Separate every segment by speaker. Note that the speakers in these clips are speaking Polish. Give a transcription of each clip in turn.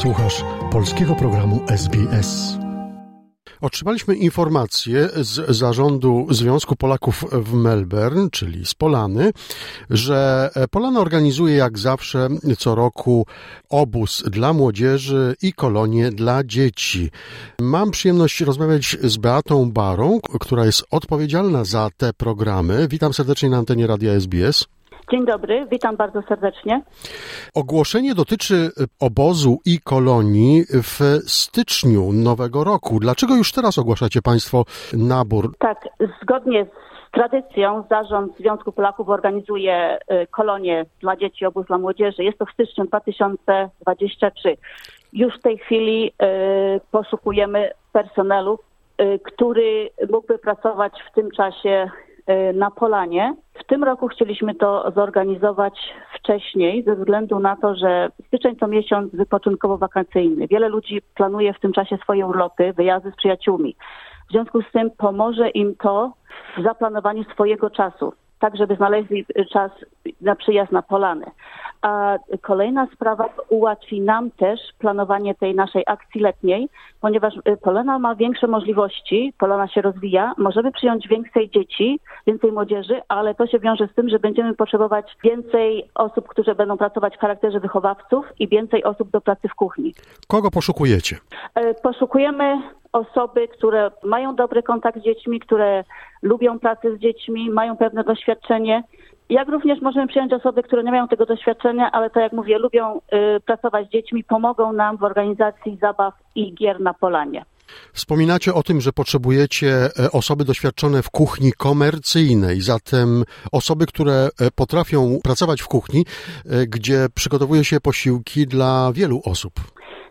Speaker 1: Słuchasz polskiego programu SBS. Otrzymaliśmy informację z zarządu Związku Polaków w Melbourne, czyli z Polany, że Polana organizuje jak zawsze co roku obóz dla młodzieży i kolonie dla dzieci. Mam przyjemność rozmawiać z Beatą Barą, która jest odpowiedzialna za te programy. Witam serdecznie na antenie Radia SBS.
Speaker 2: Dzień dobry, witam bardzo serdecznie.
Speaker 1: Ogłoszenie dotyczy obozu i kolonii w styczniu nowego roku. Dlaczego już teraz ogłaszacie Państwo nabór?
Speaker 2: Tak, zgodnie z tradycją Zarząd Związku Polaków organizuje y, kolonię dla dzieci, obóz dla młodzieży. Jest to w styczniu 2023. Już w tej chwili y, poszukujemy personelu, y, który mógłby pracować w tym czasie na Polanie. W tym roku chcieliśmy to zorganizować wcześniej, ze względu na to, że styczeń to miesiąc wypoczynkowo-wakacyjny. Wiele ludzi planuje w tym czasie swoje urlopy, wyjazdy z przyjaciółmi. W związku z tym pomoże im to w zaplanowaniu swojego czasu, tak żeby znaleźli czas na przyjazd na Polany. A kolejna sprawa ułatwi nam też planowanie tej naszej akcji letniej, ponieważ y, Polana ma większe możliwości, Polana się rozwija, możemy przyjąć więcej dzieci, więcej młodzieży, ale to się wiąże z tym, że będziemy potrzebować więcej osób, które będą pracować w charakterze wychowawców i więcej osób do pracy w kuchni.
Speaker 1: Kogo poszukujecie?
Speaker 2: Y, poszukujemy osoby, które mają dobry kontakt z dziećmi, które lubią pracę z dziećmi, mają pewne doświadczenie jak również możemy przyjąć osoby, które nie mają tego doświadczenia, ale to jak mówię, lubią y, pracować z dziećmi, pomogą nam w organizacji zabaw i gier na polanie.
Speaker 1: Wspominacie o tym, że potrzebujecie e, osoby doświadczone w kuchni komercyjnej, zatem osoby, które e, potrafią pracować w kuchni, e, gdzie przygotowuje się posiłki dla wielu osób.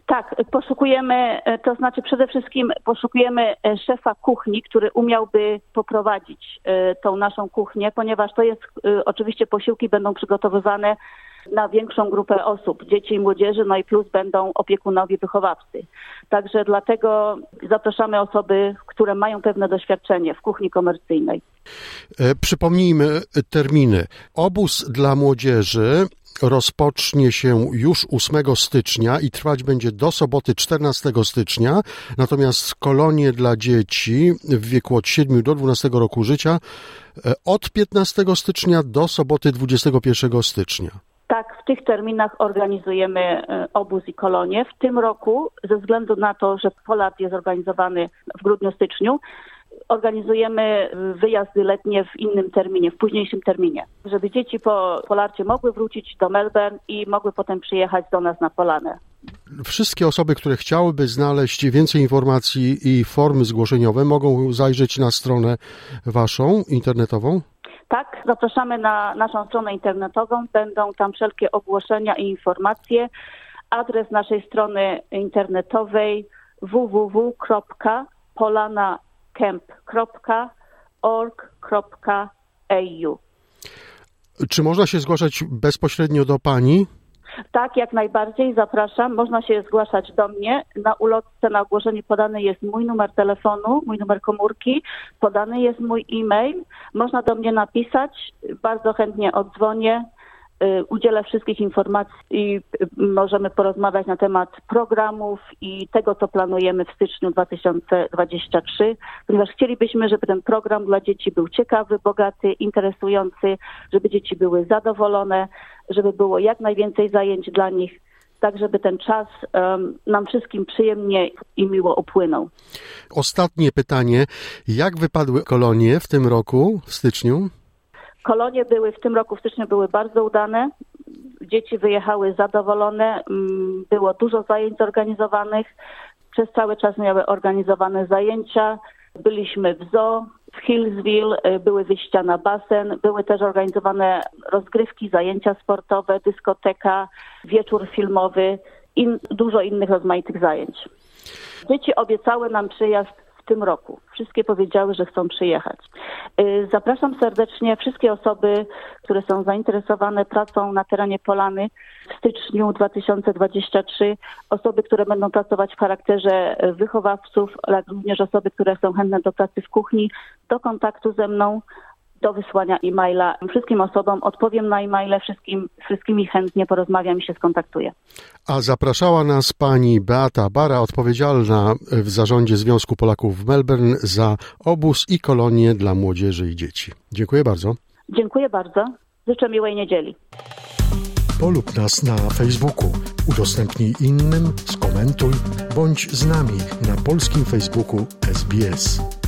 Speaker 2: Tak, poszukujemy, e, to znaczy przede wszystkim poszukujemy e, szefa kuchni, który umiałby poprowadzić e, tą naszą kuchnię, ponieważ to jest, oczywiście posiłki będą przygotowywane na większą grupę osób, dzieci i młodzieży, no i plus będą opiekunowie, wychowawcy. Także dlatego zapraszamy osoby, które mają pewne doświadczenie w kuchni komercyjnej.
Speaker 1: Przypomnijmy terminy. Obóz dla młodzieży rozpocznie się już 8 stycznia i trwać będzie do soboty 14 stycznia, natomiast kolonie dla dzieci w wieku od 7 do 12 roku życia e, od 15 stycznia do soboty 21 stycznia.
Speaker 2: Tak, w tych terminach organizujemy e, obóz i kolonie. W tym roku, ze względu na to, że Polat jest organizowany w grudniu-styczniu, organizujemy wyjazdy letnie w innym terminie, w późniejszym terminie, żeby dzieci po Polarcie mogły wrócić do Melbourne i mogły potem przyjechać do nas na Polanę.
Speaker 1: Wszystkie osoby, które chciałyby znaleźć więcej informacji i formy zgłoszeniowe, mogą zajrzeć na stronę waszą internetową?
Speaker 2: Tak, zapraszamy na naszą stronę internetową. Będą tam wszelkie ogłoszenia i informacje. Adres naszej strony internetowej www.polana camp.org.au.
Speaker 1: Czy można się zgłaszać bezpośrednio do Pani?
Speaker 2: Tak, jak najbardziej zapraszam. Można się zgłaszać do mnie. Na ulotce, na ogłoszeniu podany jest mój numer telefonu, mój numer komórki, podany jest mój e-mail. Można do mnie napisać. Bardzo chętnie odzwonię. Y, udzielę wszystkich informacji i możemy porozmawiać na temat programów i tego, co planujemy w styczniu 2023, ponieważ chcielibyśmy, żeby ten program dla dzieci był ciekawy, bogaty, interesujący, żeby dzieci były zadowolone, żeby było jak najwięcej zajęć dla nich, tak żeby ten czas um, nam wszystkim przyjemnie i miło upłynął.
Speaker 1: Ostatnie pytanie. Jak wypadły kolonie w tym roku, w styczniu?
Speaker 2: Kolonie były w tym roku w styczniu były bardzo udane. Dzieci wyjechały zadowolone. Mm, było dużo zajęć zorganizowanych. Przez cały czas miały organizowane zajęcia. Byliśmy w zoo, w Hillsville, y, były wyjścia na basen, były też organizowane rozgrywki, zajęcia sportowe, dyskoteka, wieczór filmowy i dużo innych rozmaitych zajęć. Dzieci obiecały nam przyjazd tym roku. Wszystkie powiedziały, że chcą przyjechać. Y, zapraszam serdecznie wszystkie osoby, które są zainteresowane pracą na terenie Polany w styczniu 2023. Osoby, które będą pracować w charakterze wychowawców, ale również osoby, które są chętne do pracy w kuchni, do kontaktu ze mną do wysłania e-maila. Wszystkim osobom odpowiem na e-maile, wszystkim, wszystkimi chętnie porozmawiam i się skontaktuję.
Speaker 1: A zapraszała nas pani Beata Bara, odpowiedzialna w zarządzie Związku Polaków w Melbourne za obóz i kolonie dla młodzieży i dzieci. Dziękuję bardzo.
Speaker 2: Dziękuję bardzo. Życzę miłej niedzieli.
Speaker 1: Polub nas na Facebooku, udostępnij innym, skomentuj, bądź z nami na polskim Facebooku SBS.